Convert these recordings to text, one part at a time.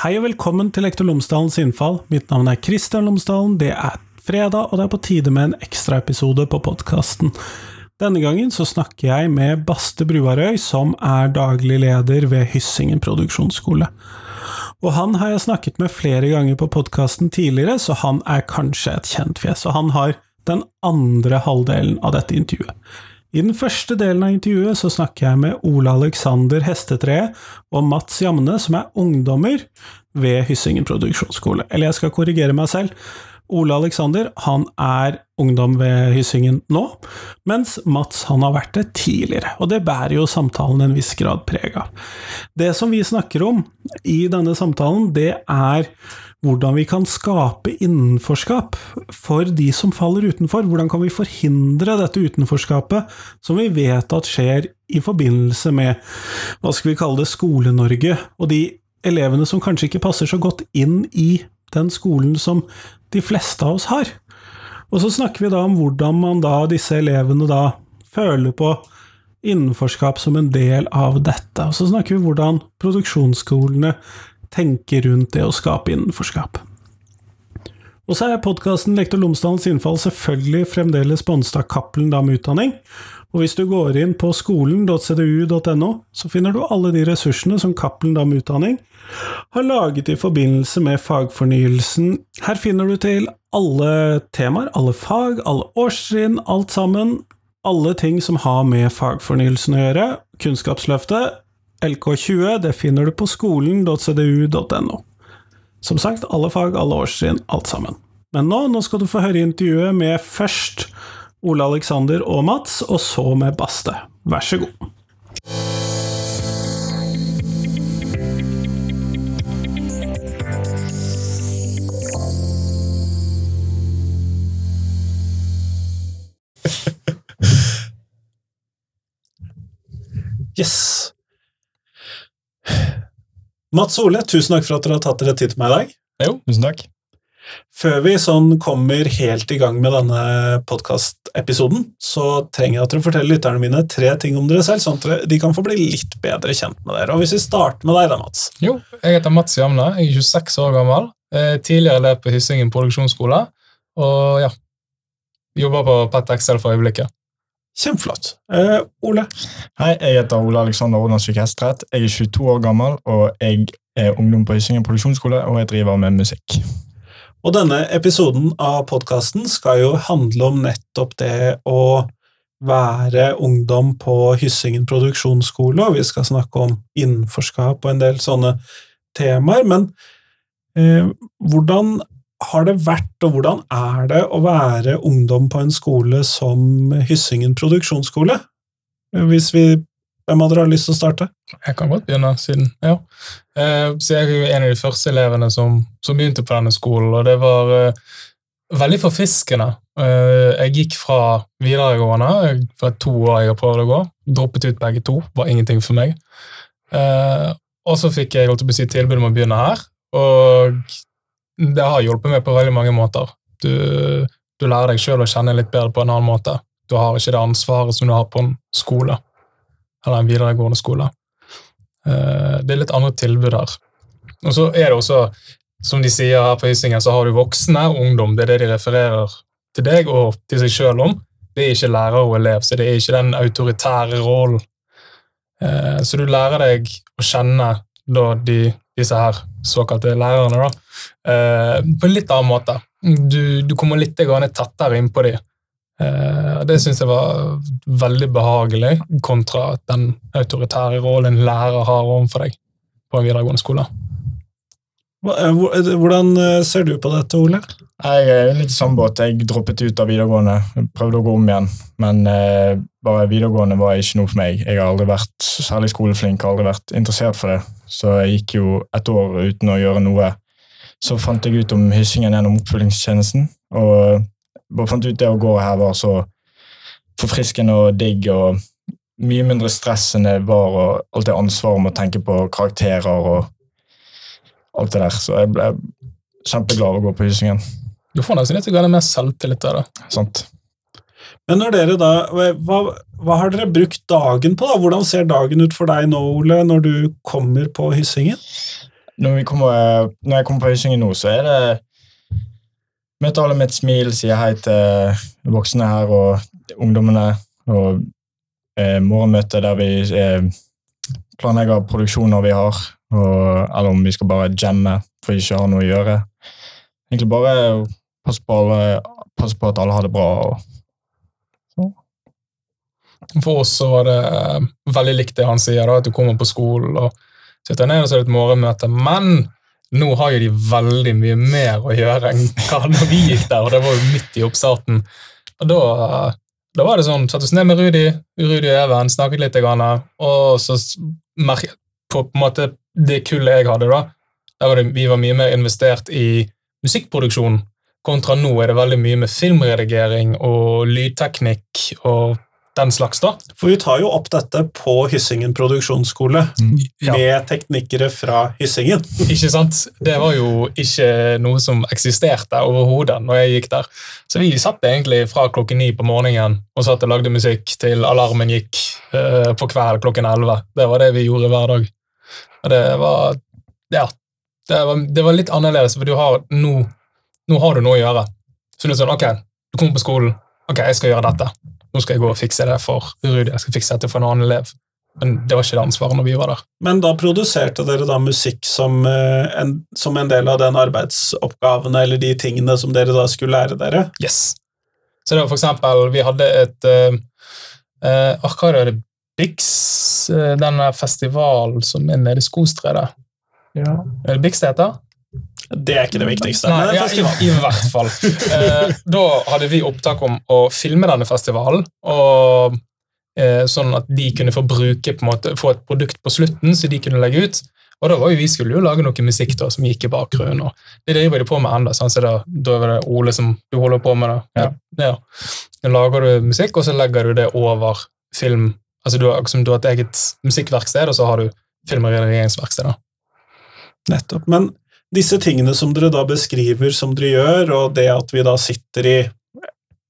Hei og velkommen til Lektor Lomsdalens innfall. Mitt navn er Kristian Lomsdalen. Det er fredag, og det er på tide med en ekstraepisode på podkasten. Denne gangen så snakker jeg med Baste Bruarøy, som er daglig leder ved Hyssingen produksjonsskole. Og han har jeg snakket med flere ganger på podkasten tidligere, så han er kanskje et kjent fjes. Og han har den andre halvdelen av dette intervjuet. I den første delen av intervjuet så snakker jeg med Ole Alexander Hestetreet og Mats Jamne, som er ungdommer ved Hyssingen produksjonsskole. Eller jeg skal korrigere meg selv. Ole Alexander han er ungdom ved Hyssingen nå, mens Mats han har vært det tidligere, og det bærer jo samtalen en viss grad preg av. Det som vi snakker om i denne samtalen, det er hvordan vi kan skape innenforskap for de som faller utenfor. Hvordan kan vi forhindre dette utenforskapet som vi vet at skjer i forbindelse med, hva skal vi kalle det, Skole-Norge, og de elevene som kanskje ikke passer så godt inn i den skolen som de fleste av oss har. Og så snakker vi da om hvordan man da, disse elevene da, føler på innenforskap som en del av dette. Og så snakker vi om hvordan produksjonsskolene tenker rundt det å skape innenforskap. Og så er podkasten Lektor Lomsdalens innfall selvfølgelig fremdeles sponset av Cappelen Dam Utdanning. Og hvis du går inn på skolen.cdu.no, så finner du alle de ressursene som Cappelen Dam Utdanning har laget i forbindelse med fagfornyelsen. Her finner du til alle temaer, alle fag, alle årstrinn, alt sammen. Alle ting som har med fagfornyelsen å gjøre. Kunnskapsløftet, LK20, det finner du på skolen.cdu.no. Som sagt, alle fag, alle årstrinn, alt sammen. Men nå, nå skal du få høre intervjuet med først Ole Alexander og Mats, og så med Baste. Vær så god. Yes. Mats Ole, tusen takk for at dere har tatt dere tid til meg i dag. Jo, tusen takk. Før vi sånn kommer helt i gang med denne podkastepisoden, så trenger jeg at dere forteller lytterne mine tre ting om dere selv, sånn at de kan få bli litt bedre kjent med dere. Og Hvis vi starter med deg, da, Mats. Jo, jeg heter Mats Jamne, jeg er 26 år gammel. Tidligere elev på Hyssingen produksjonsskole. Og ja, jobber på Pet Excel for øyeblikket. Kjempeflott. Uh, Ole? Hei, jeg heter Ole Alexander Odensvik Hestredt. Jeg er 22 år gammel, og jeg er ungdom på Hyssingen produksjonsskole, og jeg driver med musikk. Og denne episoden av podkasten skal jo handle om nettopp det å være ungdom på Hyssingen produksjonsskole, og vi skal snakke om innenforskap og en del sånne temaer. Men eh, hvordan har det vært, og hvordan er det å være ungdom på en skole som Hyssingen produksjonsskole? Hvis vi Hvem av dere har lyst til å starte? Jeg kan godt begynne, siden ja. Eh, så Jeg er en av de første elevene som, som begynte på denne skolen, og det var uh, veldig forfriskende. Uh, jeg gikk fra videregående, for to år jeg har prøvd å gå, droppet ut begge to, var ingenting for meg. Uh, og så fikk jeg holdt å si, tilbud om å begynne her, og det har hjulpet meg på veldig mange måter. Du, du lærer deg sjøl å kjenne litt bedre på en annen måte. Du har ikke det ansvaret som du har på en skole, eller en videregående skole. Eh, det er litt andre tilbud her. Og så er det også, som de sier her på Hysingen, så har du voksne ungdom. Det er det de refererer til deg og til seg sjøl om. Det er ikke lærer og elev, så det er ikke den autoritære rollen. Eh, så du lærer deg å kjenne da de, disse her såkalte lærerne, da, eh, på en litt annen måte. Du, du kommer litt tettere innpå dem. Eh, det syns jeg var veldig behagelig, kontra den autoritære rollen en lærer har overfor deg på en videregående skole. Hvordan ser du på dette, Ole? Jeg er litt i samme båt. Jeg droppet ut av videregående. Prøvde å gå om igjen, men eh, bare videregående var ikke noe for meg. Jeg har aldri vært særlig skoleflink, aldri vært interessert for det. Så jeg gikk jo et år uten å gjøre noe. Så fant jeg ut om Hyssingen gjennom oppfølgingstjenesten, og bare fant ut det å gå her var så forfriskende og digg. og mye mindre stress enn det var, og alt det ansvaret om å tenke på karakterer og alt det der. Så jeg ble kjempeglad av å gå på Hyssingen. Du får nesten litt mer selvtillit der, det. Sant. Men når dere da, hva, hva, har dere brukt dagen på? da? Hvordan ser dagen ut for deg nå, Ole, når du kommer på Hyssingen? når, vi kommer, når jeg kommer på Hyssingen nå, så er det Møter alle med et smil, sier hei til voksne her og ungdommene. Og eh, morgenmøte der vi eh, planlegger produksjoner vi har, og, eller om vi skal bare jamme for ikke å ha noe å gjøre. Egentlig bare passe på, alle, passe på at alle har det bra. Og, For oss så var det eh, veldig likt det han sier, da, at du kommer på skolen og sitter ned og så er det et morgenmøte. Men nå har jo de veldig mye mer å gjøre enn hva da vi gikk der, og det var jo midt i oppstarten. Og da, da var det sånn, satt oss ned med Rudi, Rudi og Even, snakket litt, og så merket på en måte det kullet jeg hadde, da, der var det, vi var mye mer investert i musikkproduksjon, kontra nå er det veldig mye med filmredigering og lydteknikk og den slags, da. For vi tar jo opp dette på Hyssingen produksjonsskole, Ja. med teknikere fra Hyssingen. Ikke sant? Det var jo ikke noe som eksisterte overhodet når jeg gikk der. Så vi satt egentlig fra klokken ni på morgenen og satt og lagde musikk til alarmen gikk eh, på kveld klokken elleve. Det var det vi gjorde hver dag. Det var Ja. Det var, det var litt annerledes, for du har, nå, nå har du noe å gjøre. Så det er sånn, ok, du kommer på skolen. Ok, jeg skal gjøre dette. Nå skal jeg gå og fikse det for Rudi. Jeg skal fikse dette for en annen elev. Men det var ikke det ansvaret når vi var der. Men da produserte dere da musikk som, eh, en, som en del av den arbeidsoppgavene eller de tingene som dere da skulle lære dere? Yes. Så det var for eksempel, vi hadde et uh, uh, Hva er det? Bix? Uh, denne festivalen som er nede i Skostredet. Er det Bix det heter? Det er ikke det viktigste. Nei, ja, i. I hvert fall. Eh, da hadde vi opptak om å filme denne festivalen, og, eh, sånn at de kunne få bruke på en måte, få et produkt på slutten så de kunne legge ut. Og da var jo vi skulle jo lage noe musikk da, som gikk i bakgrunnen. og Det driver de på med enda, sånn, så da, da er det Ole som du holder på med. det. Ja. Da lager du musikk, og så legger du det over film. Altså Du har, liksom, du har et eget musikkverksted, og så har du film- og redigeringsverksted. da. Nettopp. Men disse tingene som dere da beskriver som dere gjør, og det at vi da sitter i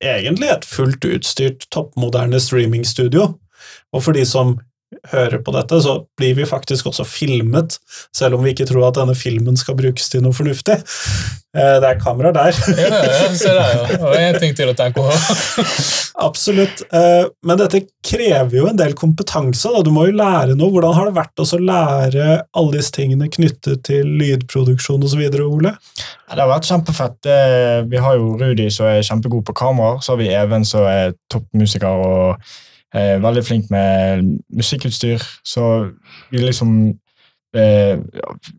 egentlig et fullt utstyrt, toppmoderne streamingstudio, og for de som hører på dette, så blir vi faktisk også filmet, selv om vi ikke tror at denne filmen skal brukes til noe fornuftig. Eh, Det er kameraer der. Ja, ja, se der, ja. Det var én ting til å tenke på. Absolutt. Eh, Men dette krever jo en del kompetanse. Da. Du må jo lære noe. Hvordan har det vært å lære alle disse tingene knyttet til lydproduksjon osv., Ole? Ja, det har vært kjempefett. Vi har jo Rudi som er kjempegod på kamera, Så har vi Even som er toppmusiker og er veldig flink med musikkutstyr. Så vi liksom eh,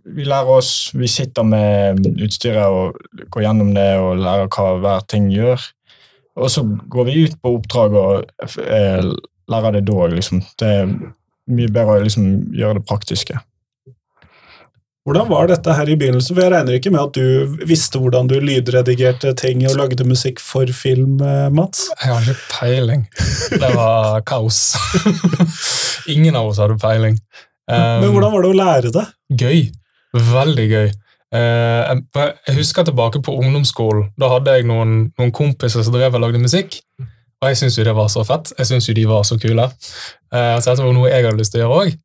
Vi lærer oss Vi sitter med utstyret og går gjennom det og lærer hva hver ting gjør. Og så går vi ut på oppdrag og eh, lærer det da liksom. Det er mye bedre å liksom gjøre det praktiske. Hvordan var dette her i begynnelsen? For jeg regner ikke med at du visste hvordan du lydredigerte ting og lagde musikk for film, eh, Mats? Jeg har ikke peiling. Det var kaos. Ingen av oss hadde peiling. Um, Men hvordan var det å lære det? Gøy. Veldig gøy. Uh, jeg- husker tilbake på ungdomsskolen. Da hadde jeg noen, noen kompiser som drev og lagde musikk. Og jeg syntes jo det var så fett. Jeg syntes jo de var så kule. Uh, så dette var noe jeg hadde lyst til å gjøre òg.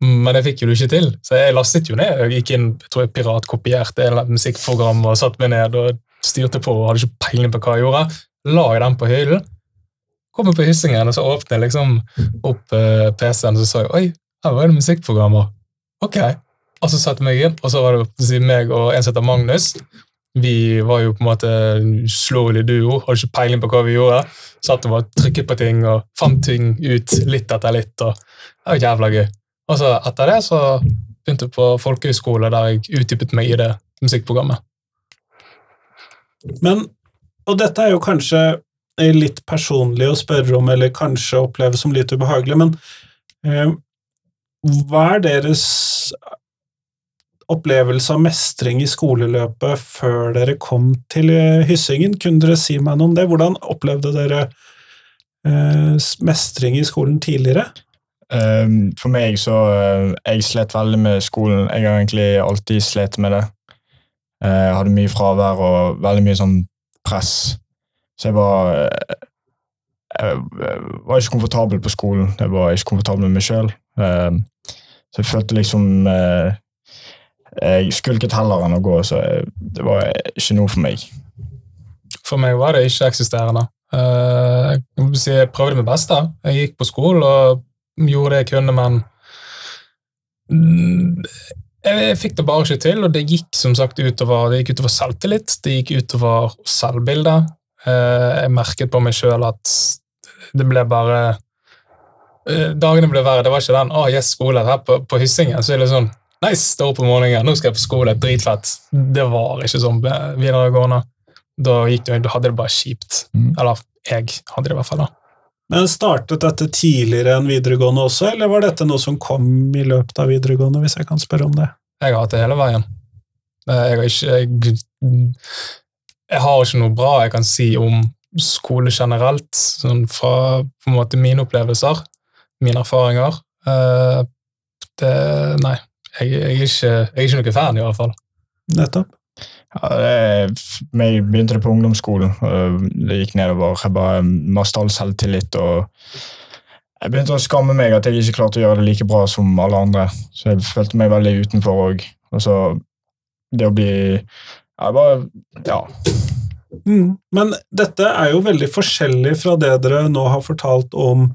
Men det fikk jo du ikke til. Så jeg lastet jo ned. Jeg gikk inn, jeg tror jeg piratkopierte et musikkprogram og satte meg ned og styrte på og hadde ikke peiling på hva jeg gjorde. La jeg den på hyllen. Kom jeg på hyssingen, og så åpnet jeg liksom opp uh, PC-en og så sa jeg, oi, her var det musikkprogrammer. Ok. Og så satte jeg meg inn, og så var det meg og en som heter Magnus. Vi var jo på en måte slåelig duo, hadde ikke peiling på hva vi gjorde. Satt og bare trykket på ting og fant ting ut litt etter litt. og Det var jævla gøy. Og så etter det så begynte jeg på folkehøyskole, der jeg utdypet meg i det musikkprogrammet. Men, og dette er jo kanskje litt personlig å spørre om, eller kanskje oppleves som litt ubehagelig, men eh, hva er deres opplevelse av mestring i skoleløpet før dere kom til eh, Hyssingen? Kunne dere si meg noe om det? Hvordan opplevde dere eh, mestring i skolen tidligere? Um, for meg så uh, Jeg slet veldig med skolen. Jeg har egentlig alltid slet med det. Uh, jeg hadde mye fravær og veldig mye sånn press. Så jeg var uh, Jeg var ikke komfortabel på skolen. Jeg var ikke komfortabel med meg sjøl. så jeg følte liksom uh, jeg skulket heller enn å gå, så det var ikke noe for meg. For meg var det ikke-eksisterende. Uh, jeg prøvde mitt beste. Jeg gikk på skolen og gjorde det jeg kunne, men jeg fikk det bare ikke til, og det gikk som sagt utover, det gikk utover selvtillit, det gikk utover selvbilde. Uh, jeg merket på meg sjøl at det ble bare uh, Dagene ble verre. Det var ikke den 'Å, oh, yes, skole'. Her på, på Hyssingen så er det sånn Nice, stå opp om morgenen, nå skal jeg på skole, dritfett. Det var ikke sånn videregående. Da, gikk det, da hadde det bare kjipt. Mm. Eller jeg hadde det i hvert fall. da. Men Startet dette tidligere enn videregående også, eller var dette noe som kom i løpet av videregående? hvis Jeg kan spørre om det? Jeg har hatt det hele veien. Eh, jeg har ikke jeg, jeg, har ikke noe bra jeg kan si om skole generelt, sånn fra på en måte mine opplevelser, mine erfaringer. Eh, det, nei, jeg, jeg, er ikke, jeg er ikke noe fan, i hvert fall. Nettopp. Ja, det, jeg begynte det på ungdomsskolen. Det gikk nedover. Jeg bare mista all selvtillit. og Jeg begynte å skamme meg at jeg ikke klarte å gjøre det like bra som alle andre. Så jeg følte meg veldig utenfor òg. Og så det å bli Jeg bare Ja. Mm. Men dette er jo veldig forskjellig fra det dere nå har fortalt om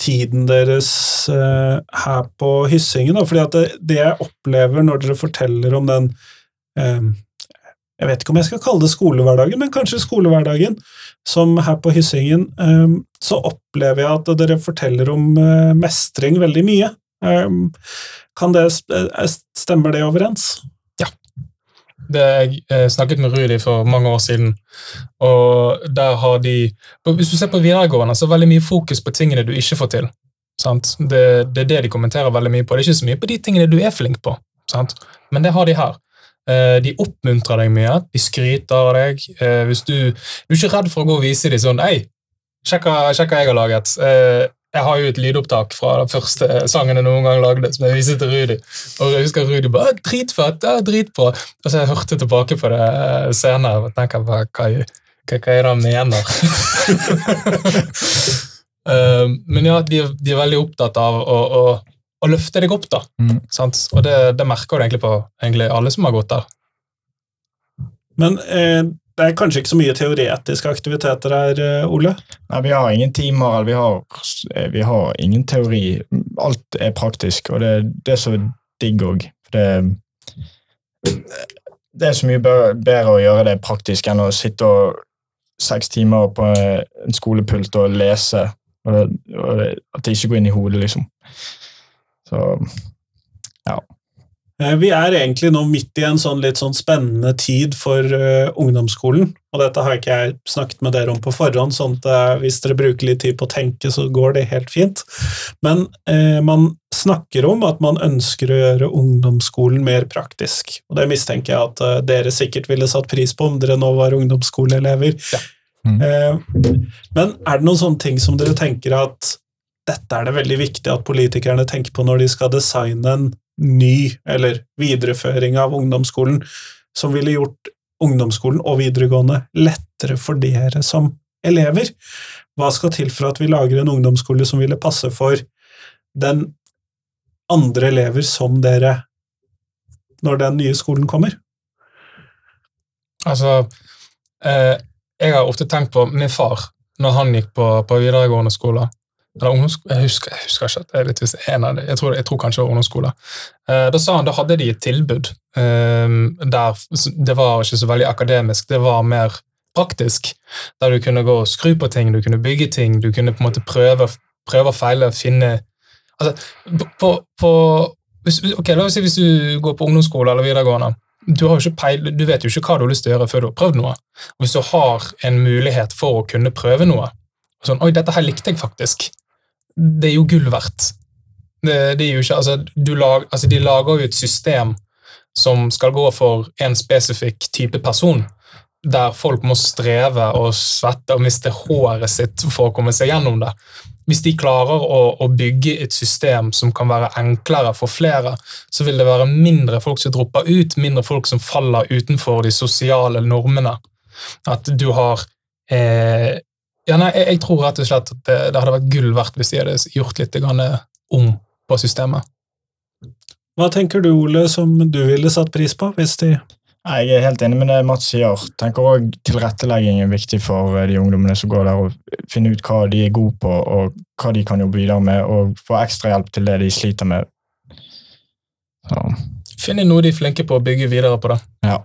tiden deres eh, her på Hyssingen. Da. Fordi det, det, jeg opplever når dere forteller om den uh, jeg vet ikke om jeg skal kalle det skolehverdagen, men kanskje skolehverdagen, som her på Hyssingen, ehm, så opplever jeg at dere forteller om eh, mestring veldig mye. Ehm, kan det, eh, Stemmer det overens? Ja. Det jeg eh, snakket med Rudi for mange år siden, og der har de Hvis du ser på videregående, så er det veldig mye fokus på tingene du ikke får til. Det, det, er det de kommenterer veldig mye på. Det er ikke så mye på de tingene du er flink på, sant? men det har de her. Eh, de oppmuntrer deg mye, de skryter av deg. Eh, hvis du, du er ikke redd for å gå og vise dem sånn Hei, sjekk hva jeg har laget. Eh, jeg har jo et lydopptak fra den første sangen jeg noen gang lagde, som jeg viste til Rudi. Og jeg husker Rudi bare 'Dritfett! Ja, dritbra!' Og så jeg hørte tilbake på det senere og tenker bare hva, hva, hva er det han mener? Men ja, de, de, er veldig opptatt av å, å å løfte deg opp. da. Mm. Og det, det, merker du egentlig på egentlig alle som har gått der. Men eh, det er kanskje ikke så mye teoretiske aktiviteter her, eh, Ole? Nei, Vi har ingen timer, vi har, eh, vi har ingen teori. Alt er praktisk, og det, det er så digg òg. Det, det er så mye bedre å gjøre det praktisk enn å sitte og seks timer på en skolepult og lese, og, det, og det, at det ikke går inn i hodet, liksom. Så ja. Eh, vi er egentlig nå midt i en sånn litt sånn spennende tid for uh, ungdomsskolen. Og dette har ikke jeg snakket med dere om på forhånd, sånn at uh, hvis dere bruker litt tid på å tenke, så går det helt fint. Men uh, man snakker om at man ønsker å gjøre ungdomsskolen mer praktisk. Og det mistenker jeg at dere sikkert ville satt pris på om dere nå var ungdomsskoleelever. Ja. Mm. men er det noen sånne ting som dere tenker at dette er det veldig viktig at politikerne tenker på når de skal designe en ny eller videreføring av ungdomsskolen, som ville gjort ungdomsskolen og videregående lettere for dere som elever. Hva skal til for at vi lager en ungdomsskole som ville passe for den andre elever som dere når den nye skolen kommer? Altså, eh, jeg har ofte tenkt på min far når han gikk på, på videregående skole eller jeg husker, jeg husker ikke. er litt, en av det, jeg, tror, jeg tror kanskje det var ungdomsskole. Eh, da sa han da hadde de et tilbud eh, der det var ikke så veldig akademisk, det var mer praktisk. Der du kunne gå og skru på ting, du kunne bygge ting, du kunne på en måte prøve, prøve og feile, finne altså, på, på, hvis, ok, La oss si hvis du går på ungdomsskole eller videregående. Du, peil, du, vet jo ikke hva du har lyst til å gjøre før du har prøvd noe. Og hvis du har en mulighet for å kunne prøve noe, sånn, oi, dette her likte jeg faktisk, det er jo gull verdt. Det, det ikke, altså, lag, altså, de lager jo et system som skal gå for en spesifikk type person, der folk må streve og svette og miste håret sitt for å komme seg gjennom det. Hvis de klarer å, å, bygge et system som kan være enklere for flere, så vil det være mindre folk som dropper ut, mindre folk som faller utenfor de sosiale normene. At du har eh, ja, nei, jeg, jeg, tror rett og slett at det, det, hadde vært gull verdt hvis de hadde gjort litt om på systemet. Hva tenker du, Ole, som du ville satt pris på hvis de Jeg er helt enig med det Mats sier. Tenker også Tilrettelegging er viktig for eh, de ungdommene som går der, og finne ut hva de er gode på, og hva de kan jobbe videre med, og få ekstra hjelp til det de sliter med. Så, Finne noe de er flinke på å bygge videre på. da. ja.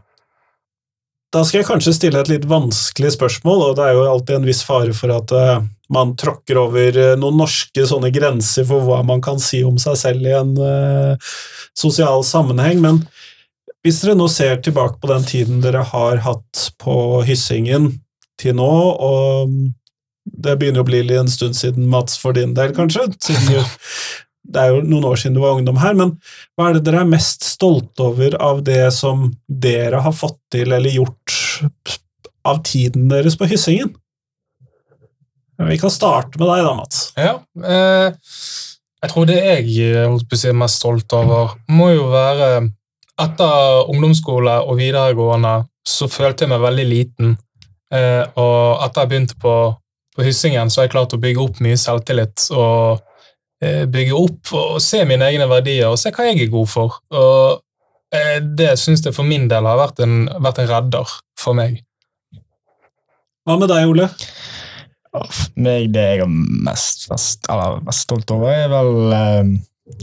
Da skal jeg kanskje stille et litt vanskelig spørsmål, og det er jo alltid en viss fare for at eh, man tråkker over eh, noen norske sånne grenser for hva man kan si om seg selv i en eh, sosial sammenheng, men hvis dere nå ser tilbake på den tiden dere har hatt på Hyssingen til nå, og det begynner å bli en stund siden, Mats, for din del, kanskje, siden du, det er jo noen år siden du var ungdom her, men hva er det dere er mest stolte over av det som dere har fått til eller gjort av tiden deres på Hyssingen? Vi kan starte med deg da, Mats. Ja, eh, jeg tror det jeg eh, holdt på å si, er mest stolt over, må jo være Etter ungdomsskole og videregående så følte jeg meg veldig liten. Eh, og etter jeg begynte på, på Hyssingen, så har jeg klart å bygge opp mye selvtillit. og Bygge opp og se mine egne verdier og se hva jeg er god for. Og eh, Det syns jeg for min del har vært en, vært en redder for meg. Hva med deg, Ole? For meg, det jeg er mest, mest, eller mest stolt over, er vel eh,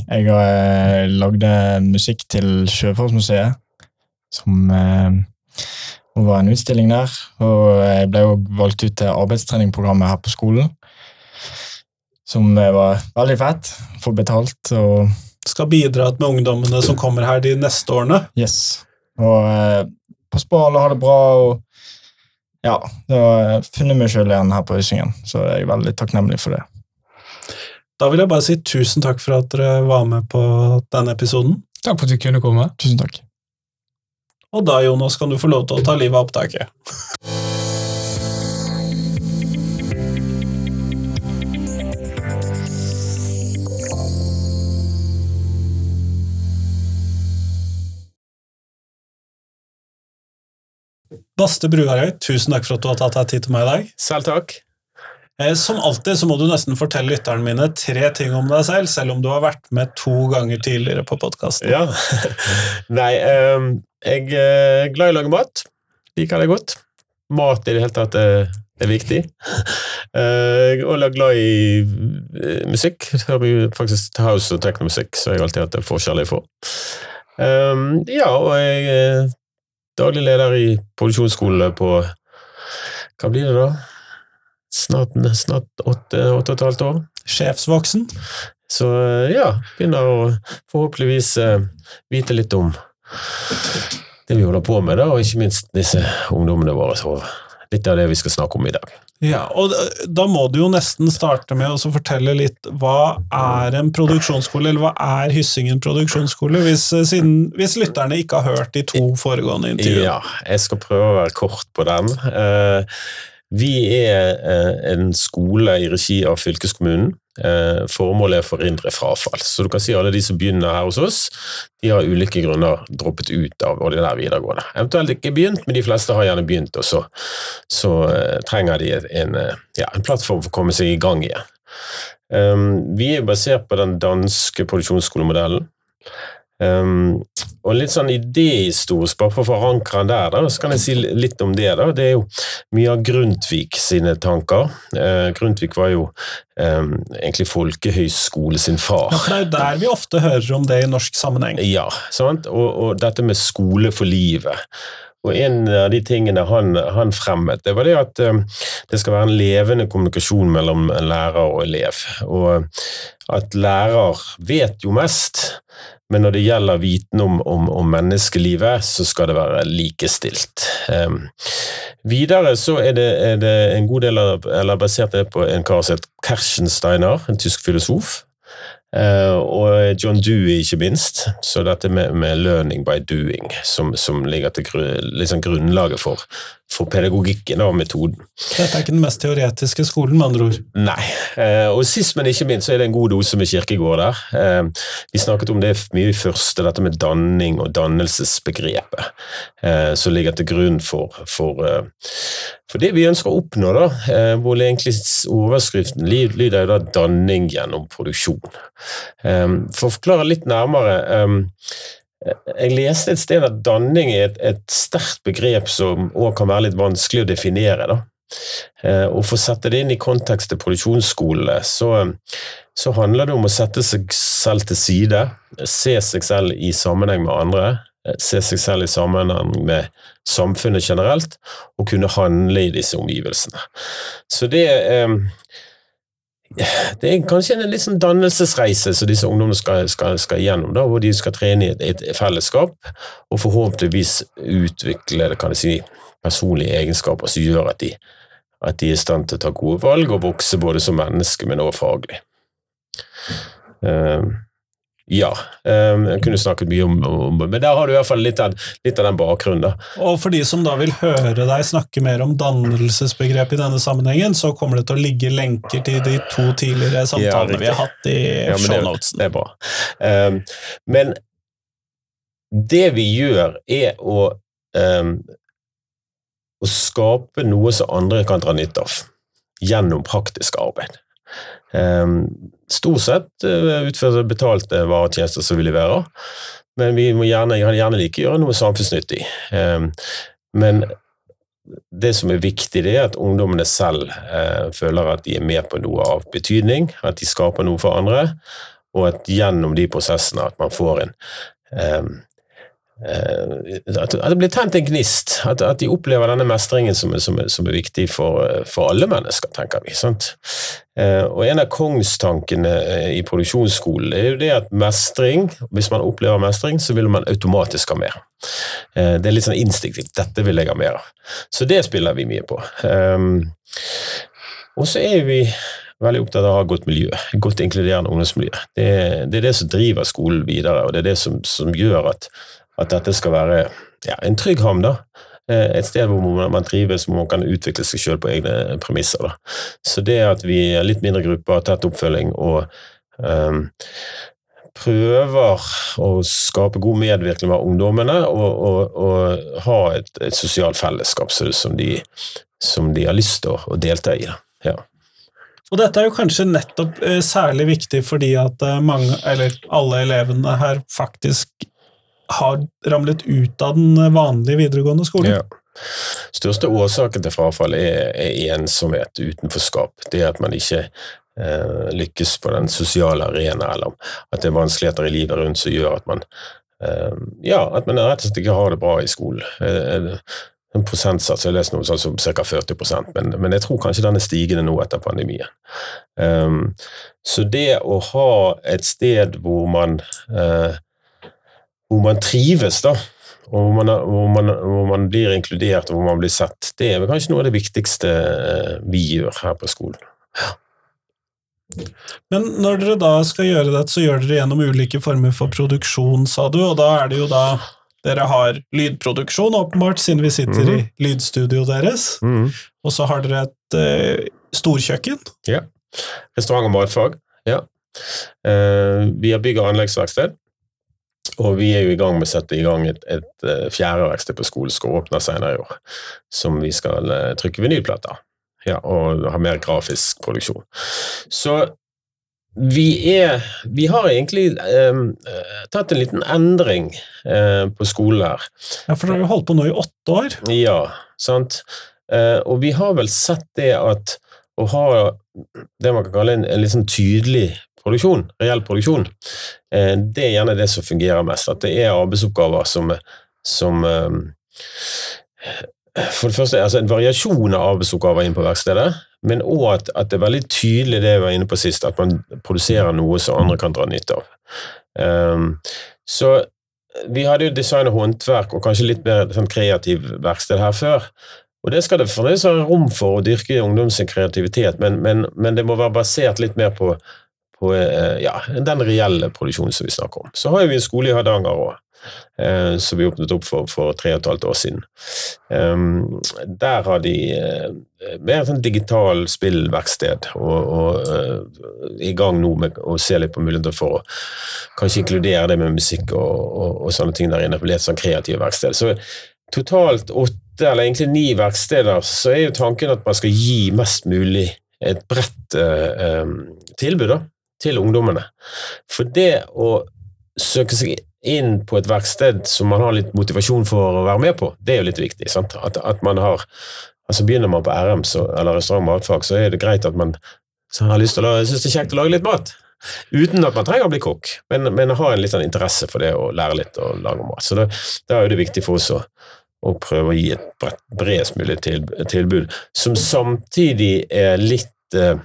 Jeg har lagde musikk til Sjøfartsmuseet, som hun var en utstilling der. Og jeg ble jo valgt ut til arbeidstreningprogrammet her på skolen. Som var veldig fett. Få betalt og Skal bidra med ungdommene som kommer her de neste årene. yes. Og eh, pass og ha har det bra. og ja, det har funnet meg sjøl igjen her på Øysingen, så jeg er veldig takknemlig for det. Da vil jeg bare si tusen takk for at dere var med på denne episoden. Takk for at du kunne komme. Tusen takk. Og da, Jonas, kan du få lov til å ta livet av opptaket. Baste Bruarøy, tusen takk for at du har tatt deg tid til meg i dag. Selv takk. Eh, Som alltid så må du nesten fortelle lytterne mine tre ting om deg selv, selv om du har vært med to ganger tidligere på podkasten. Ja. Nei, ehm, jeg er glad i å lage mat. Liker det godt. Mat i det hele tatt er, er viktig. Eh, og jeg er glad i eh, musikk. Jeg har faktisk house og teknomusikk, så jeg har alltid hatt en forkjærlighet for. Ehm, ja, og jeg daglig leder i produksjonsskole på Hva blir det, da? Snart, snart åtte, åtte og et halvt år. Sjefsvoksen. Så ja, begynner å forhåpentligvis eh, vite litt om det vi holder på med, da, og ikke minst disse ungdommene våre. Så litt av det vi skal snakke om i dag. Ja, og da- må du jo nesten starte med å fortelle litt hva er en produksjonsskole, eller hva er Hyssingen produksjonsskole, hvis, eh, siden, hvis lytterne ikke har hørt de to foregående intervjuene. Ja, jeg skal prøve å være kort på den. Eh, Vi er eh, en skole i regi av fylkeskommunen. Eh, Formålet er å forhindre frafall. Så du kan si alle de som begynner her hos oss, de har ulike grunner droppet ut av ordinær videregående. Eventuelt ikke begynt, men de fleste har gjerne begynt, og så, så eh, trenger de en, ja, en plattform for å komme seg i gang igjen. Vi er basert på den danske produksjonsskolemodellen. Um, og litt sånn idéhistorisk, bare for å forankre den der, da, så kan jeg si litt om det. da. Det er jo mye av Grundtvig sine tanker. Uh, Grundtvig var jo um, egentlig folkehøyskole sin far. Ja, for det er jo der vi ofte hører om det i norsk sammenheng. Ja, sant? Og, og dette med skole for livet. Og en av de tingene han, han fremmet, det var det at eh, det skal være en levende kommunikasjon mellom lærer og elev. Og at lærer vet jo mest, men når det gjelder viten om, om, om menneskelivet, så skal det være likestilt. Um, videre så er det, er det en god del av, eller basert det på en kar som heter Kerschensteiner, en tysk filosof. Uh, og John Dewey, ikke minst. Så dette med, med 'learning by doing', som, som ligger til grunn, liksom grunnlaget for, for pedagogikken og metoden. Dette er ikke den mest teoretiske skolen, med andre ord. Nei. Eh, og sist, men ikke minst, så er det en god dose med Kirkegård der. Eh, vi snakket om det mye i første, dette med danning og dannelsesbegrepet, eh, som ligger til grunn for, for, for det vi ønsker å oppnå, da. Eh, hvor egentlig overskriften lyder jo da 'danning gjennom produksjon'. For å forklare litt nærmere Jeg leste et sted at danning er et, et sterkt begrep som òg kan være litt vanskelig å definere. da. Uh, og For å sette det inn i kontekst til produksjonsskolene, så, så handler det om å sette seg selv til side, se seg selv i sammenheng med andre, se seg selv i sammenheng med samfunnet generelt, og kunne handle i disse omgivelsene. Så det um, det er kanskje en litt sånn dannelsesreise som disse ungdommene skal, skal, skal gjennom, da, hvor de skal trene i et, et, fellesskap og forhåpentligvis utvikle si, personlige egenskaper som gjør at de, at de er i stand til å ta gode valg og vokse både som menneske, men også faglig. Um, ja, um, jeg kunne snakket mye om, om, Men der har du i hvert fall litt av, litt av den bakgrunnen. da. Og for de som da vil høre deg snakke mer om dannelsesbegrepet i denne sammenhengen, så kommer det til å ligge lenker til de to tidligere samtalene ja, vi har hatt i ja, shownotesen. Det, det er bra. Um, men det vi gjør, er å, um, å skape noe som andre kan dra nytte av gjennom praktisk arbeid. Um, stort sett utfører betalte varer betalte varetjenester som vi leverer, men vi må gjerne, gjerne like gjøre noe samfunnsnyttig. Um, men det som er viktig, det er at ungdommene selv uh, føler at de er med på noe av betydning, at de skaper noe for andre, og at gjennom de prosessene at man får en um, Eh, at, det blir tent en gnist. At, at, de opplever denne mestringen som, som, som er viktig for, for, alle mennesker, tenker vi. Sant? Eh, og En av kongstankene eh, i produksjonsskolen er jo det at mestring, hvis man opplever mestring, så vil man automatisk ha mer. Det er litt sånn instinktivt. Dette vil jeg ha mer av. Så det spiller vi mye på. Og så er vi veldig opptatt av å ha godt miljø, godt inkluderende ungdomsmiljø. Det, det, er det som driver skolen videre, og det er det som, som gjør at at dette skal være ja, en trygg havn. da. Eh, et sted hvor man trives, hvor man kan utvikle seg selv på egne premisser. Da. Så det at vi er litt mindre grupper, tett oppfølging og um, prøver å skape god medvirkning med ungdommene og, og, og ha et, et, sosialt fellesskap som de, som de, har lyst til å, delta i. Ja. Og dette er jo kanskje nettopp eh, særlig viktig fordi at eh, mange, eller alle elevene her faktisk har ramlet ut av den vanlige videregående skolen. Ja. Største årsaken til frafall er, er ensomhet, utenforskap. Det at man ikke eh, lykkes på den sosiale arena, eller at det er vanskeligheter i livet rundt som gjør at man eh, ja, at man rett og slett ikke har det bra i skolen. Eh, en prosentsats, jeg har lest noe sånn som ca. 40% men, men jeg tror kanskje den er stigende nå etter pandemien. Um, så det å ha et sted hvor man uh, hvor man trives, da. Og hvor man, hvor, man, hvor man, blir inkludert og hvor man blir sett. Det er vel kanskje noe av det viktigste eh, vi gjør her på skolen. Ja. Men når dere da skal gjøre dette, så gjør dere gjennom ulike former for produksjon, sa du, og da er det jo da dere har lydproduksjon, åpenbart, siden vi sitter mm. i lydstudioet deres. Mm. Og så har dere et eh, storkjøkken. Ja. Restaurant og matfag. Ja. Eh, vi har bygg- og anleggsverksted. Og vi er jo i gang med å sette i gang et, et, et eh, fjerde verksted på skolen som åpner senere i år, som vi skal uh, trykke vinylplater ja, og ha mer grafisk produksjon. Så vi er Vi har egentlig um, tatt en liten endring uh, på skolen her. Ja, for dere har jo holdt på nå i åtte år? Ja, sant. Uh, og vi har vel sett det at å ha det man kan kalle en, en sånn tydelig produksjon, reell produksjon, eh, det er gjerne det som fungerer mest. At det er arbeidsoppgaver som, som eh, For det første altså en variasjon av arbeidsoppgaver inn på verkstedet, men òg at, at, det er veldig tydelig det jeg var inne på sist, at man produserer noe som andre kan dra nytte av. Um, så vi hadde jo design og håndverk og kanskje litt mer sånn kreativ verksted her før. Og Det skal det fremdeles være rom for å dyrke ungdoms kreativitet, men, men, men, det må være basert litt mer på, på eh, ja, den reelle produksjonen som vi snakker om. Så har vi en skole i Hardanger òg, eh, som vi åpnet opp for for tre og et halvt år siden. Um, der har de mer mer sånn digital spillverksted, og, og uh, i gang nå med å se litt på muligheter for å kanskje inkludere det med musikk og, og, og sånne ting der inne, på litt sånn kreative verksted. Så totalt åtte, eller egentlig ni verksteder, så er jo tanken at man skal gi mest mulig et bredt uh, tilbud. da til ungdommene. For det å søke seg inn på et verksted som man har litt motivasjon for å være med på, det er jo litt viktig. Sant? At, at man har altså Begynner man på RM så, eller restaurant- og matfag, så er det greit at man har lyst til å, synes det er kjekt å lage litt mat. Uten at man trenger å bli kokk, men, men ha en litt sånn interesse for det å lære litt å lage mat. Så det er jo det viktig for oss å, å prøve å gi et bredest mulig tilbud, som samtidig er litt eh,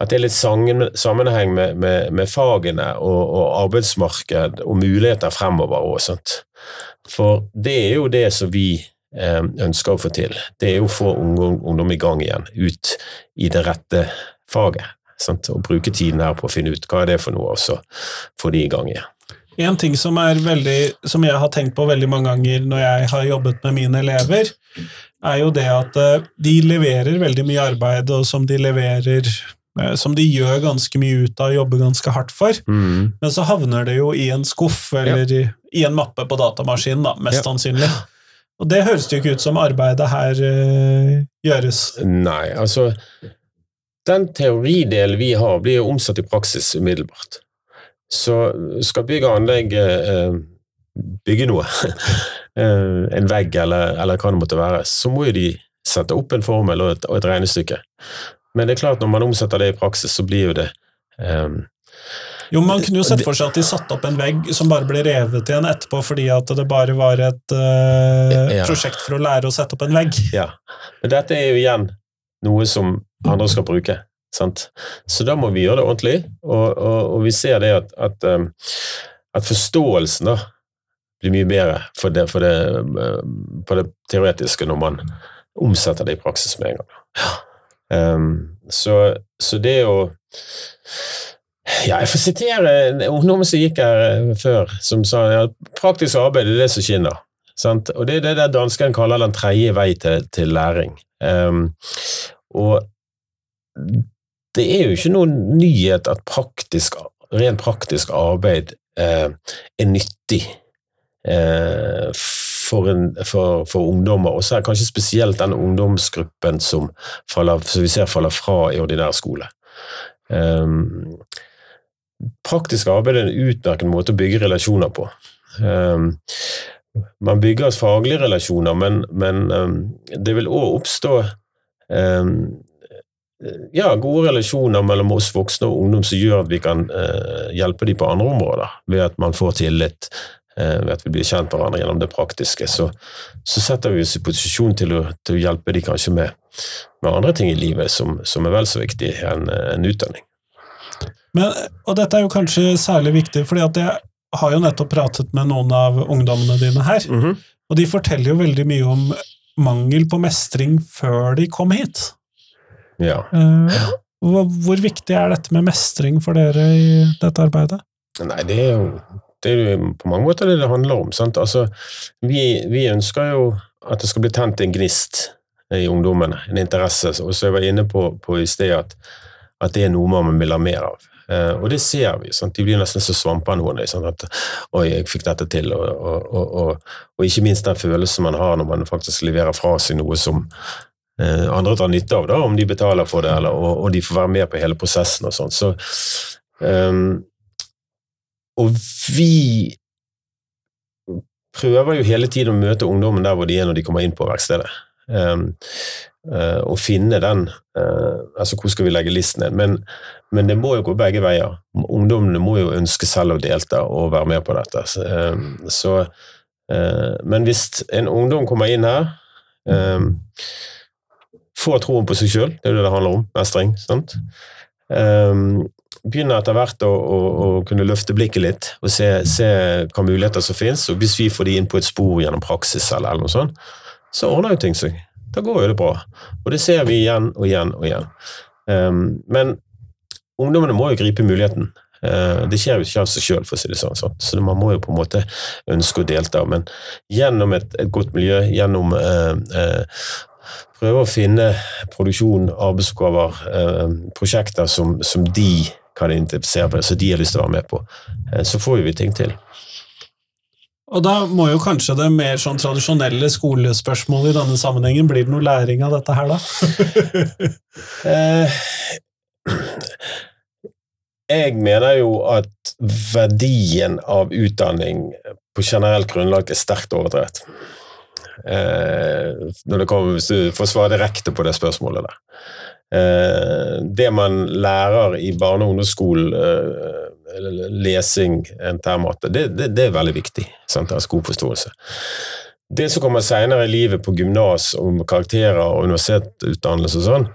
at det er litt sammenheng med, med, med fagene og, og, arbeidsmarked og muligheter fremover òg. For det er jo det som vi Eh, ønsker å få til. Det er jo å få ungdom, ungdom i gang igjen, ut i det rette faget. Sant? Og bruke tiden her på å finne ut hva er det for noe, og så få de i gang igjen. En ting som, veldig, som jeg har tenkt på veldig mange ganger når jeg har jobbet med mine elever, er jo det at eh, de leverer veldig mye arbeid, og som de leverer eh, som de gjør ganske mye ut av og jobber ganske hardt for, mm. men så havner det jo i en skuff eller ja. i, en mappe på datamaskinen, da, mest ja. sannsynlig. Og det høres jo ikke ut som arbeidet her uh, gjøres. Nei, altså Den teoridelen vi har, blir jo omsatt i praksis umiddelbart. Så skal bygg og anlegg uh, bygge noe, uh, en vegg eller, eller, hva det måtte være, så må jo de sette opp en formel og et, og et regnestykke. Men det er klart, når man omsetter det i praksis, så blir jo det um, jo, Man kunne jo sett for seg at de satte opp en vegg som bare ble revet igjen etterpå fordi at det bare var et uh, ja. prosjekt for å lære å sette opp en vegg. Ja, Men dette er jo igjen noe som andre skal bruke. Sant? Så da må vi gjøre det ordentlig, og, og, og vi ser det at, at, um, at forståelsen da blir mye bedre for det, for det, um, på det teoretiske når man omsetter det i praksis med en gang. Um, så, så det å ja, jeg får sitere ungdommen som gikk her eh, før, som sa ja, praktisk arbeid er det som skinner. Sant? Og Det er det danskene kaller den tredje vei til, til læring. Um, og det er jo ikke noen nyhet at praktisk, rent praktisk arbeid eh, er nyttig eh, for, en, for, for, ungdommer, og så er kanskje spesielt den ungdomsgruppen som, faller, som vi ser faller fra i ordinær skole. Eh, praktisk arbeid er en utmerket måte å bygge relasjoner på. Um, man bygger faglige relasjoner, men, men um, det vil òg oppstå um, ja, gode relasjoner mellom oss voksne og ungdom som gjør at vi kan eh, hjelpe dem på andre områder, ved at man får tillit, eh, ved at vi blir kjent hverandre gjennom det praktiske. Så, så setter vi oss i posisjon til å, til å hjelpe dem kanskje med, med, andre ting i livet som, som er vel så viktig enn en utdanning. Men, og dette er jo kanskje særlig viktig, fordi at jeg har jo nettopp pratet med noen av ungdommene dine her, mm -hmm. og de forteller jo veldig mye om mangel på mestring før de kom hit. Ja. Uh, hvor, hvor, viktig er dette med mestring for dere i dette arbeidet? Nei, det er jo, det er jo på mange måter det det handler om. Altså, vi, vi, ønsker jo at det skal bli tent en gnist i ungdommene, en interesse. Og så jeg var inne på, på i sted at, at det er noe man vil ha mer av. Eh, og det ser vi. Sant? De blir nesten så svamper noen. Sånn at 'oi, jeg fikk dette til', og, og, og, og, ikke minst den følelsen man har når man faktisk leverer fra seg noe som andre tar nytte av, da, om de betaler for det, eller, og, de får være med på hele prosessen og sånn. Så, um, og vi prøver jo hele tiden å møte ungdommen der hvor de er når de kommer inn på verkstedet. Um, uh, og finne den Altså, hvor skal vi legge listen ned? Men, men det må jo gå begge veier. Ungdommene må jo ønske selv å delta og være med på dette. Så, eh, eh, men hvis en ungdom kommer inn her, eh, får troen på seg sjøl, det er jo det det handler om, mestring, sant? begynner etter hvert å, å, å, kunne løfte blikket litt og se, se hvilke muligheter som finnes. Og hvis vi får de inn på et spor gjennom praksis, eller, eller noe sånt, så ordner jo ting seg. Da går jo det bra. Og det ser vi igjen og igjen og igjen. Um, men ungdommene må jo gripe muligheten. Uh, det skjer jo ikke av seg sjøl, for å si det sånn. Så man må jo på en måte ønske å delta. Men gjennom et, et godt miljø, gjennom uh, eh, prøve å finne produksjon, arbeidsoppgaver, eh, prosjekter som, som, de kan identifisere på, som de har lyst til å være med på, eh, så får vi ting til. Og da må jo kanskje det mer sånn tradisjonelle skolespørsmålet i denne sammenhengen Blir det noe læring av dette her, da? eh, jeg mener jo at verdien av utdanning på generelt grunnlag er sterkt overdrevet. Eh, når det kommer, hvis du får svare direkte på det spørsmålet der. Eh, det man lærer i barne- og ungdomsskolen, eh, lesing, NTR-matte, det, det, det, er veldig viktig. Sant? Altså god forståelse. Det som kommer senere i livet på gymnas om karakterer og universitetsutdannelse og sånn,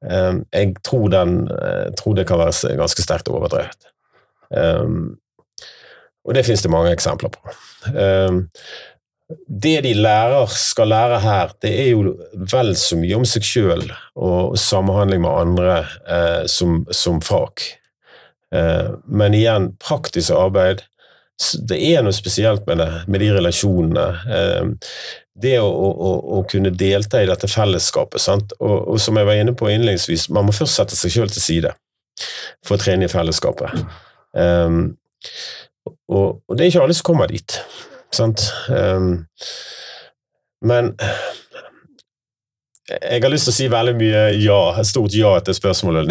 jeg tror, den, jeg tror, det kan være ganske sterkt overdrevet. Og det finnes det mange eksempler på. Det de lærer, skal lære her, det er jo vel så mye om seg sjøl og samhandling med andre eh, som, som, fag. Eh, men igjen, praktisk arbeid Det er noe spesielt med det, med de relasjonene. Eh, det å, å, å, kunne delta i dette fellesskapet. Og, og, som jeg var inne på innledningsvis, man må først sette seg sjøl til side for å trene i fellesskapet. Um, og, og, det er ikke alle som kommer dit. Sant? Um, men jeg har lyst til å si veldig mye ja, et stort ja etter spørsmålet.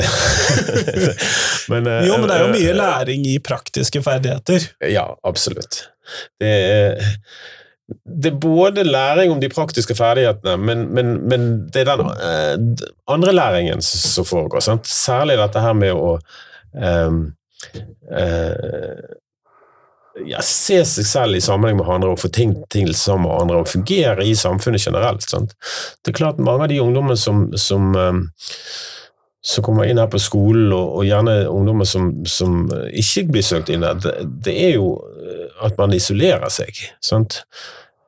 men, jo, men det er jo mye eh, læring i praktiske ferdigheter. Ja, absolutt. Det er, det er både læring om de praktiske ferdighetene, men, men, men det er den uh, andre læringen som foregår. Sant? Særlig dette her med å um, uh, ja, se seg selv i sammenheng med andre og få ting til sammen med andre og fungere i samfunnet generelt. Sant? Det er klart Mange av de ungdommene som, som, um, som, kommer inn her på skolen, og, og gjerne ungdommer som, som, ikke blir søkt inn her, det, det, er jo uh, at man isolerer seg. Sant?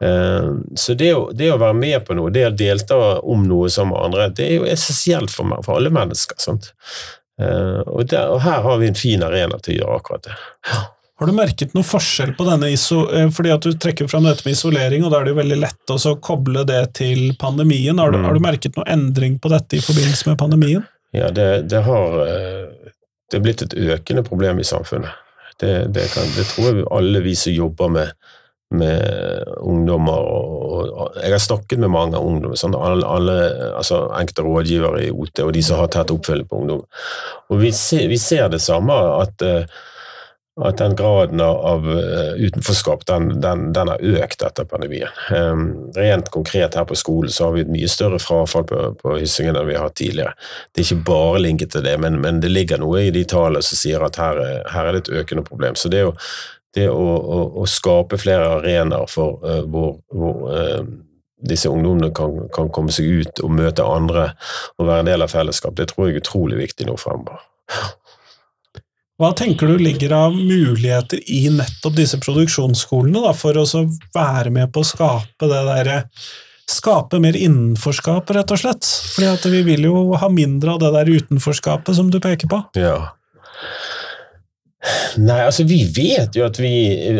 Uh, så det å, det å, være med på noe, det å delta om noe sammen med andre, det er jo essensielt for, for alle mennesker. Sant? Og, der, og her har vi en fin arena til å gjøre akkurat det. Ja. Har du merket noen forskjell på denne iso... Eh, fordi at du trekker fram dette med isolering, og da er det jo veldig lett å koble det til pandemien. Har du, mm. har du, merket noen endring på dette i forbindelse med pandemien? Ja, det, det har eh, Det er blitt et økende problem i samfunnet. Det, det, kan, det tror jeg alle vi som jobber med, med ungdommer og, og, Jeg har snakket med mange ungdommer, sånn, alle, alle, altså enkelte rådgivere i OT og de som har tett oppfølging på ungdom. Og vi ser, vi ser det samme, at uh, at den graden av uh, utenforskap den, den, den, har økt etter pandemien. Um, rent konkret her på skolen så har vi et mye større frafall på, på Hyssingen enn vi har hatt tidligere. Det er ikke bare linket til det, men, men det ligger noe i de tallene som sier at her, her, er det et økende problem. Så det, å, det å, å, å skape flere arenaer for uh, hvor, hvor uh, disse ungdommene kan, kan, komme seg ut og møte andre og være en del av fellesskap, det tror jeg er utrolig viktig nå fremover. Hva tenker du ligger av muligheter i nettopp disse produksjonsskolene da, for å være med på å skape det derre Skape mer innenforskap, rett og slett? Fordi vi vil jo ha mindre av det der utenforskapet som du peker på. Ja. Nei, altså vi vet jo at vi,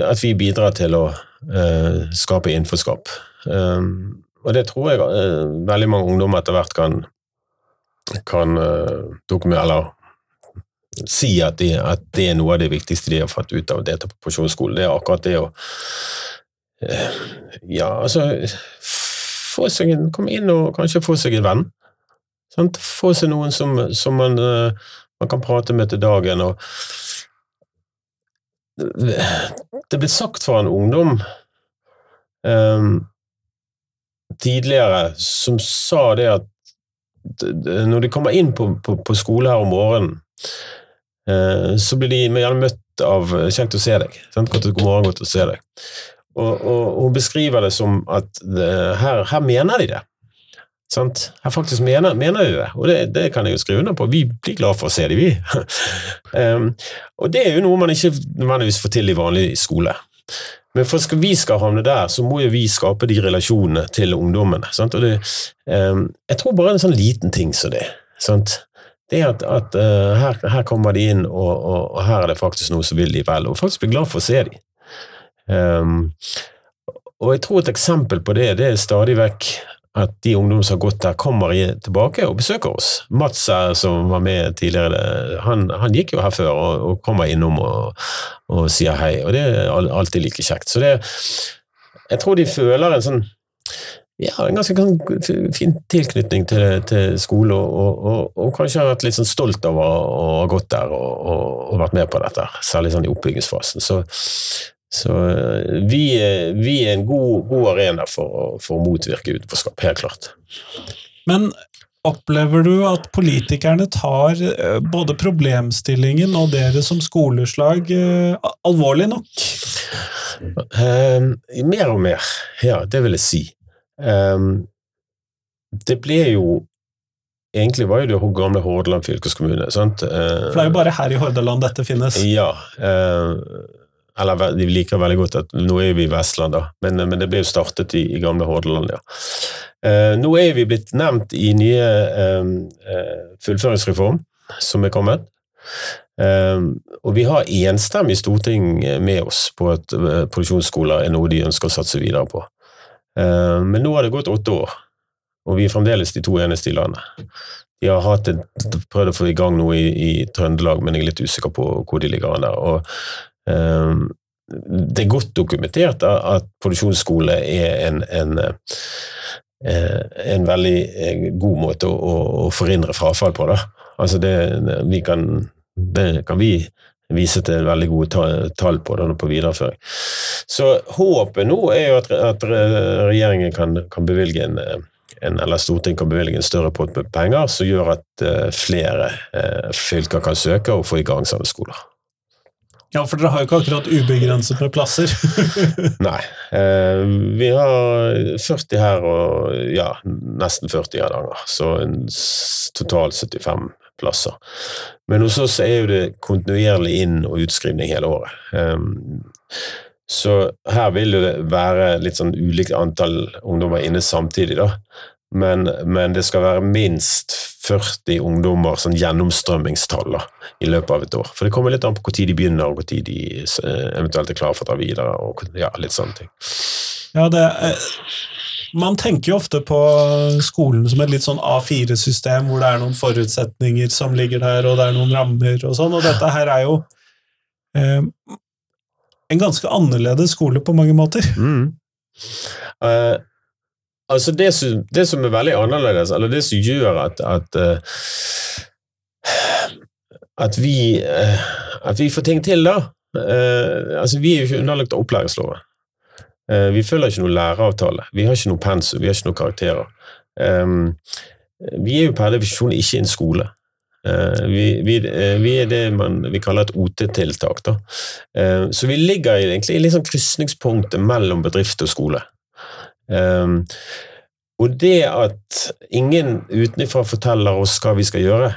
at vi bidrar til å uh, skape innenforskap. Um, og det tror jeg uh, veldig mange ungdommer etter hvert kan, kan uh, dokumentere, eller si at, de, at, det er noe av det viktigste de har fått ut av å delta på profesjonsskolen. Det er akkurat det å eh, Ja, altså få seg en, Kom inn og kanskje få seg en venn. Sant? Få seg noen som, som man, eh, man, kan prate med til dagen. og Det ble sagt fra en ungdom um, tidligere som sa det at når de kommer inn på, på, på skole her om morgenen så blir de gjerne møtt av 'kjekt å se deg'. Sant? God morgen, godt å se deg. Og, og, hun beskriver det som at det, her, her, mener de det. Sant? Her faktisk mener, mener de det, og det, det, kan jeg jo skrive under på. Vi blir glad for å se dem, vi. um, og det er jo noe man ikke nødvendigvis får til i vanlig skole. Men for at vi skal havne der, så må jo vi skape de relasjonene til ungdommene. Sant? Og det, um, jeg tror bare en sånn liten ting som det. Sant? Det er at, at uh, her, her, kommer de inn, og, og, og, her er det faktisk noe som vil de vel, og faktisk blir glad for å se dem. Um, og jeg tror et eksempel på det, det er stadig vekk at de ungdommene som har gått der, kommer tilbake og besøker oss. Mats som var med tidligere, han, han gikk jo her før og, og kommer innom og, og, sier hei, og det er alltid like kjekt. Så det, jeg tror de føler en sånn ja, en ganske fin tilknytning til, til skole, og, og, og, kanskje har vært litt sånn stolt over å ha gått der og, og, vært med på dette, særlig sånn i oppbyggingsfasen. Så, så eh, vi, er- vi er en god, god arena for, for å motvirke utenforskap, helt klart. Men opplever du at politikerne tar eh, både problemstillingen og dere som skoleslag eh, alvorlig nok? Uh, mer og mer, ja, det vil jeg si. Ehm, det ble jo Egentlig var jo det gamle Hordaland fylkeskommune, sant? For det er jo bare her i Hordaland dette finnes. Ja. Eh, eller de liker veldig godt at nå er vi i Vestland, da, men, men det ble jo startet i, i gamle Hordaland, ja. Eh, nå er vi blitt nevnt i nye eh, eh, fullføringsreform som er kommet. Eh, og vi har enstemmig storting med oss på at eh, produksjonsskoler er noe de ønsker å satse videre på. Eh, men nå har det gått åtte år, og vi er fremdeles de to eneste i landet. De har hatt et, prøvd å få i gang noe i, i Trøndelag, men jeg er litt usikker på hvor de ligger an der. Og, ehm, det er godt dokumentert at, produksjonsskole er en, en, eh, en veldig eh, god måte å, å forhindre frafall på. Da. Altså det, vi kan, det kan vi vise til veldig gode tall på det på videreføring. Så håpet nå er jo at, at regjeringen kan, kan bevilge en, en, eller Stortinget kan bevilge en større pott med penger som gjør at eh, flere eh, fylker kan søke og få i gang sånne skoler. Ja, for dere har jo ikke akkurat ubegrenset med plasser. Nei. Eh, vi har 40 her og ja, nesten 40 i Hardanger, så en totalt 75 plasser. Men hos oss er jo det kontinuerlig inn- og utskrivning hele året. Um, så her vil det være litt sånn ulikt antall ungdommer inne samtidig, da. Men, men det skal være minst 40 ungdommer, sånn gjennomstrømmingstall, da, i løpet av et år. For det kommer litt an på når de begynner, og når de eh, eventuelt er klare for å ta videre, og ja, litt sånne ting. Ja, det eh, Man tenker jo ofte på skolen som et litt sånn A4-system, hvor det er noen forutsetninger som ligger der, og det er noen rammer og sånn, og dette her er jo eh, en ganske annerledes skole på mange måter. Mm. Uh, altså det som, det som er veldig annerledes, eller det som gjør at, at, uh, at, vi, eh, at vi får ting til, da Uh, altså Vi er jo ikke underlagt opplæringsloven. Eh, vi følger ikke noen læreravtale. Vi har ikke noe pensum, vi har ikke noen karakterer. Eh, vi er jo per definisjon ikke en skole. Eh, vi, vi, eh, vi er det man, vi kaller et OT-tiltak. Så vi ligger egentlig i sånn krysningspunktet mellom bedrift og skole. Um, og det at ingen utenfra forteller oss hva vi skal gjøre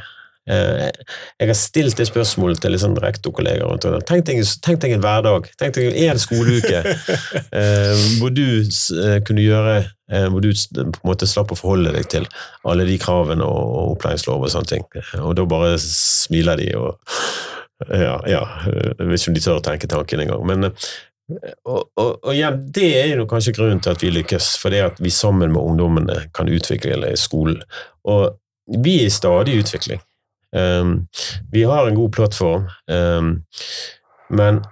Jeg har stilt det spørsmålet til liksom rektorkollegaer. rundt. Tenk deg, tenk deg en hverdag. Tenk deg en skoleuke eh, hvor du eh, kunne gjøre eh, Hvor du på en måte slapp å forholde deg til alle de kravene og, opplæringslov og sånne ting. Og da bare smiler de og ja, ja, jeg vet ikke om de tør å tenke tanken engang. Men eh, og, og, og ja, det er jo kanskje grunnen til at vi lykkes, for det at vi sammen med ungdommene kan utvikle skolen. Og vi er i stadig utvikling. Um, vi har en god plattform, um, men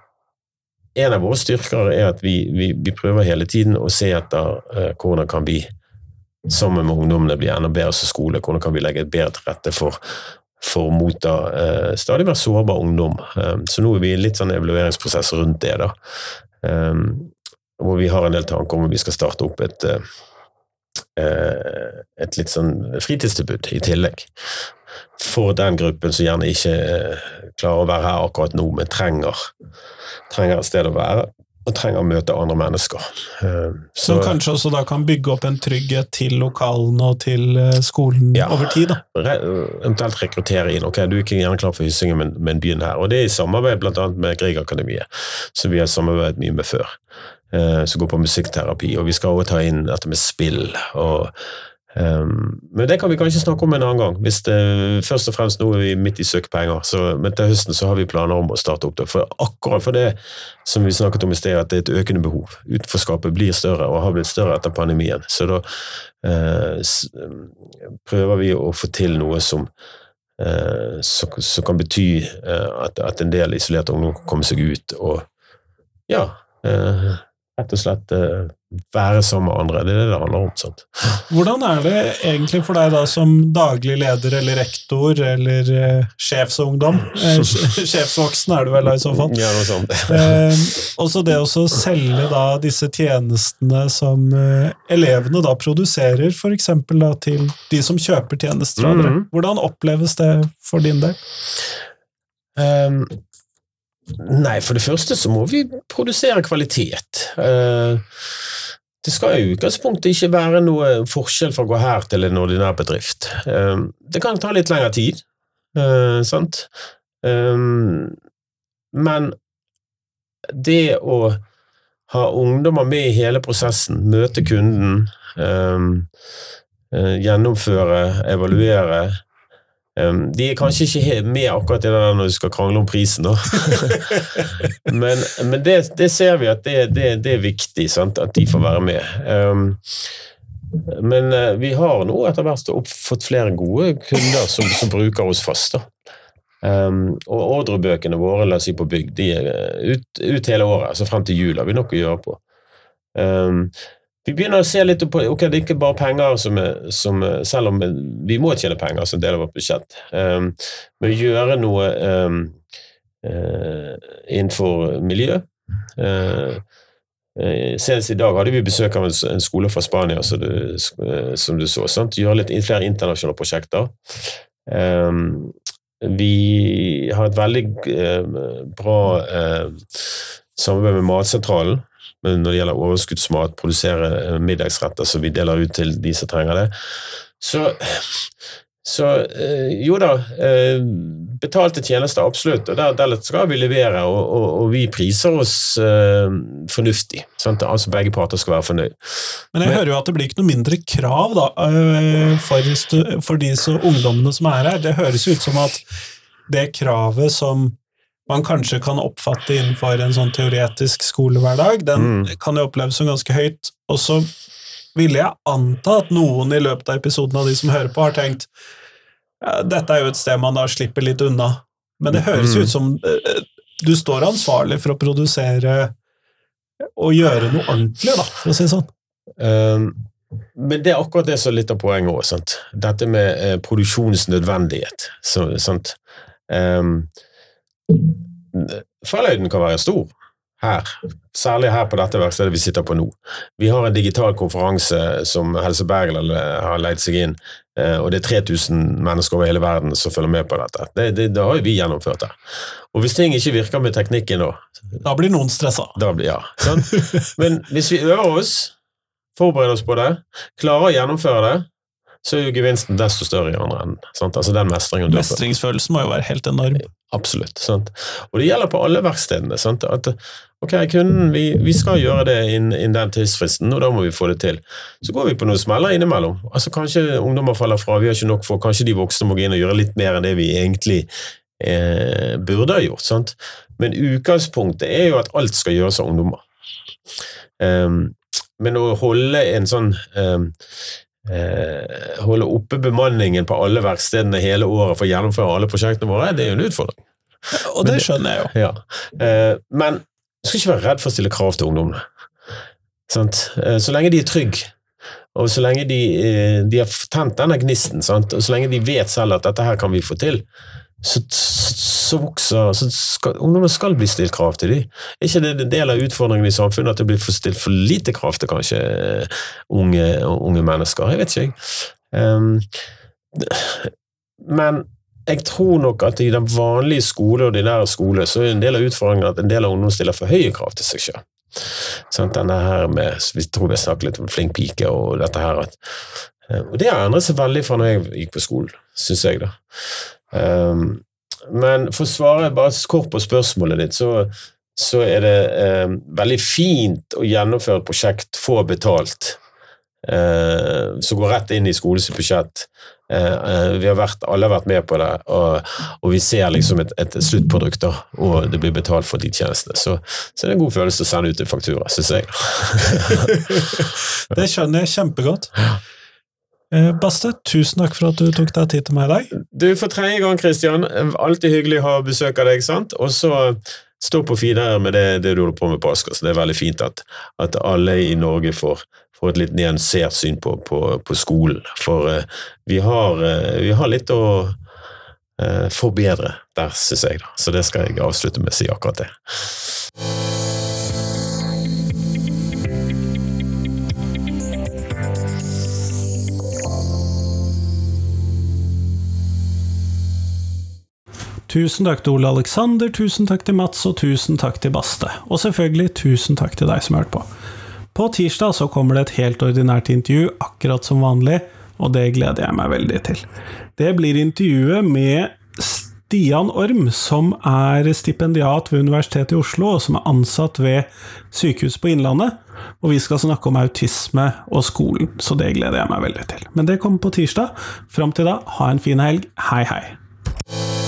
en av våre styrker er at vi, vi, vi prøver hele tiden å se etter uh, hvordan kan vi sammen med ungdommene bli enda bedre som skole, hvordan kan vi legge bedre til rette for å motta uh, stadig mer sårbar ungdom. Um, så nå er vi i litt sånn evalueringsprosess rundt det. da. Um, hvor vi har en del tanker om at vi skal starte opp et, eh, et litt sånn fritidstilbud i tillegg. For den gruppen som gjerne ikke eh, klarer å være her akkurat nå, men trenger, trenger et sted å være. Og trenger å møte andre mennesker. Um, Som kanskje også da kan bygge opp en trygghet til lokalene og til eh, skolen Ja. over tid. da. eventuelt rekruttere inn. Ok, du er ikke gjerne klar for Hyssingen, men, men begynn her. Og det er i samarbeid bl.a. med Griegakademiet, som vi har samarbeidet mye med før. Eh, som går på musikkterapi. Og vi skal også ta inn dette med spill. og Um, men det kan vi kanskje snakke om en annen gang. hvis det, Først og fremst nå er vi midt i søkepenger, men til høsten så har vi planer om å starte opp det. For akkurat for det som vi snakket om i sted, at det er et økende behov. Utenforskapet blir større og har blitt større etter pandemien. Så da uh, prøver vi å få til noe som eh, som kan bety at, at en del isolerte ungdom kommer seg ut og ja, rett og slett eh, være som andre. Det er det det handler om. sant? Hvordan er det egentlig for deg da som daglig leder eller rektor eller eh, sjefsungdom? Eh, sjefsvoksen er du vel da i så fall. Ja, noe sånt. Eh, også det å selge da disse tjenestene som elevene da produserer, f.eks. da til de som kjøper tjenester av dere. Mhm. Hvordan oppleves det for din del? Ehm, nei, for det første så må vi produsere kvalitet. Eh, det skal i utgangspunktet ikke være noe forskjell fra å gå her til en ordinær bedrift. Ehm, det kan ta litt lengre tid, eh, sant? Men det å ha ungdommer med i hele prosessen, møte kunden, eh, gjennomføre, evaluere, de er kanskje ikke med akkurat i det der når du skal krangle om prisen, da. men men det, det ser vi at det, det, det er viktig, sant? at de får være med. Um, men eh, vi har nå etter hvert fått flere gode kunder som, som bruker oss fast. da. Um, og ordrebøkene våre la oss si på bygg, de er eh, ut, ut hele året, altså frem til jul har vi nok å gjøre på. Um, vi begynner å se litt på ok, det er ikke bare penger som, som Selv om vi må tjene penger som del av vårt budsjett. Um, men gjøre noe um, uh, innenfor miljø. Eh, Senest i dag hadde vi besøk av en, skole fra Spania, du, som du så. Sant? Gjøre litt flere internasjonale prosjekter. Um, vi har et veldig uh, bra uh, samarbeid med Matsentralen når det gjelder overskuddsmat, produsere eh, middagsretter som vi deler ut til de som trenger det. Så, så eh, jo da, eh, betalte tjenester absolutt, og der, der skal vi levere, og, og, og vi priser oss eh, fornuftig. Sant? Altså begge parter skal være fornøyd. Men jeg Men- hører jo at det blir ikke noe mindre krav da, for, for de så, ungdommene som er her. Det høres ut som at det kravet som man kanskje kan oppfatte innenfor en sånn teoretisk skolehverdag, den Mm. kan jo oppleves som ganske høyt. Og så ville jeg anta at noen i løpet av episoden av de som hører på, har tenkt dette er jo et sted man da slipper litt unna. Men det høres Mm. ut som øh, du står ansvarlig for å produsere og gjøre noe ordentlig, da, for å si det sånn. Um, men det er akkurat det som er litt av poenget òg. Dette med eh, produksjonsnødvendighet. Så, sant? Um, fallhøyden kan være stor her, særlig her på dette verkstedet vi sitter på nå. Vi har en digital konferanse som Helse Bergen har leid seg inn, eh, og det er 3000 mennesker over hele verden som følger med på dette. Det, det, det har jo vi gjennomført her. Og hvis ting ikke virker med teknikken nå, Da blir noen stressa. da blir ja. Sånn? Men hvis vi øver oss, forbereder oss på det, klarer å gjennomføre det, så er jo gevinsten desto større i andre enden. Altså den mestringen. Mestringsfølelsen må jo være helt enorm. Absolutt. Sant? Og det gjelder på alle verkstedene. Sant? At ok, kunden, vi, vi skal gjøre det innen innen den tidsfristen, og da må vi få det til. Så går vi på noen smeller innimellom. Altså Kanskje ungdommer faller fra, vi har ikke nok for, kanskje de voksne må gå inn og gjøre litt mer enn det vi egentlig eh, burde ha gjort. Sant? Men utgangspunktet er jo at alt skal gjøres av ungdommer. Um, men å holde en sånn eh, Holde oppe bemanningen på alle verkstedene hele året for å gjennomføre alle prosjektene våre, det er jo en utfordring. Og det skjønner jeg jo. Ja. Eh, men du skal ikke være redd for å stille krav til ungdommene. Sant? Eh, så lenge de er trygge, og så lenge de, eh, de har tent denne gnisten, sant? og så lenge de vet selv at dette her kan vi få til, så, så vokser så skal, Ungdommen skal bli stilt krav til dem. Er ikke det en del av utfordringen i samfunnet at det blir stilt for lite krav til kanskje eh, unge, unge mennesker? Jeg vet ikke, jeg. Um, men jeg tror nok at i den vanlige skole, ordinære skole, så er en del av utfordringen at en del av ungdom stiller for høye krav til seg selv. Sånn, denne her med, Vi tror vi har snakket litt om flink pike og dette her. At, eh, og det har endret seg veldig fra når jeg gikk på skolen, syns jeg. da. Um, men for å svare bare kort på spørsmålet ditt, så, så er det eh, veldig fint å gjennomføre et prosjekt, få betalt, eh, som går rett inn i skolens budsjett. Eh, eh, vi har vært, alle har vært med på det, og, og vi ser liksom et, et sluttprodukt, da, og det blir betalt for de tjenestene. Så, så det er en god følelse å sende ut en faktura, syns jeg. Det skjønner jeg kjempegodt. Eh, Baste, tusen takk for at du tok deg tid til meg i dag. Du, for tredje gang, Kristian. Alltid hyggelig å ha besøk av deg. sant? Og så stå på videre med det, det, du holder på med på Asker. Så det er veldig fint at, at alle i Norge får, får et litt nyansert syn på, på, på skolen. For uh, vi, har, uh, vi, har, litt å uh, forbedre der, syns jeg. Da. Så det skal jeg avslutte med å si akkurat det. Tusen takk til Ole Alexander, tusen takk til Mats, og tusen takk til Baste. Og selvfølgelig tusen takk til deg som har hørt på. På tirsdag så kommer det et helt ordinært intervju, akkurat som vanlig, og det gleder jeg meg veldig til. Det blir intervjuet med Stian Orm, som er stipendiat ved Universitetet i Oslo, og som er ansatt ved Sykehuset på Innlandet. Og vi skal snakke om autisme og skolen, så det gleder jeg meg veldig til. Men det kommer på tirsdag. Fram til da, ha en fin helg. Hei, hei.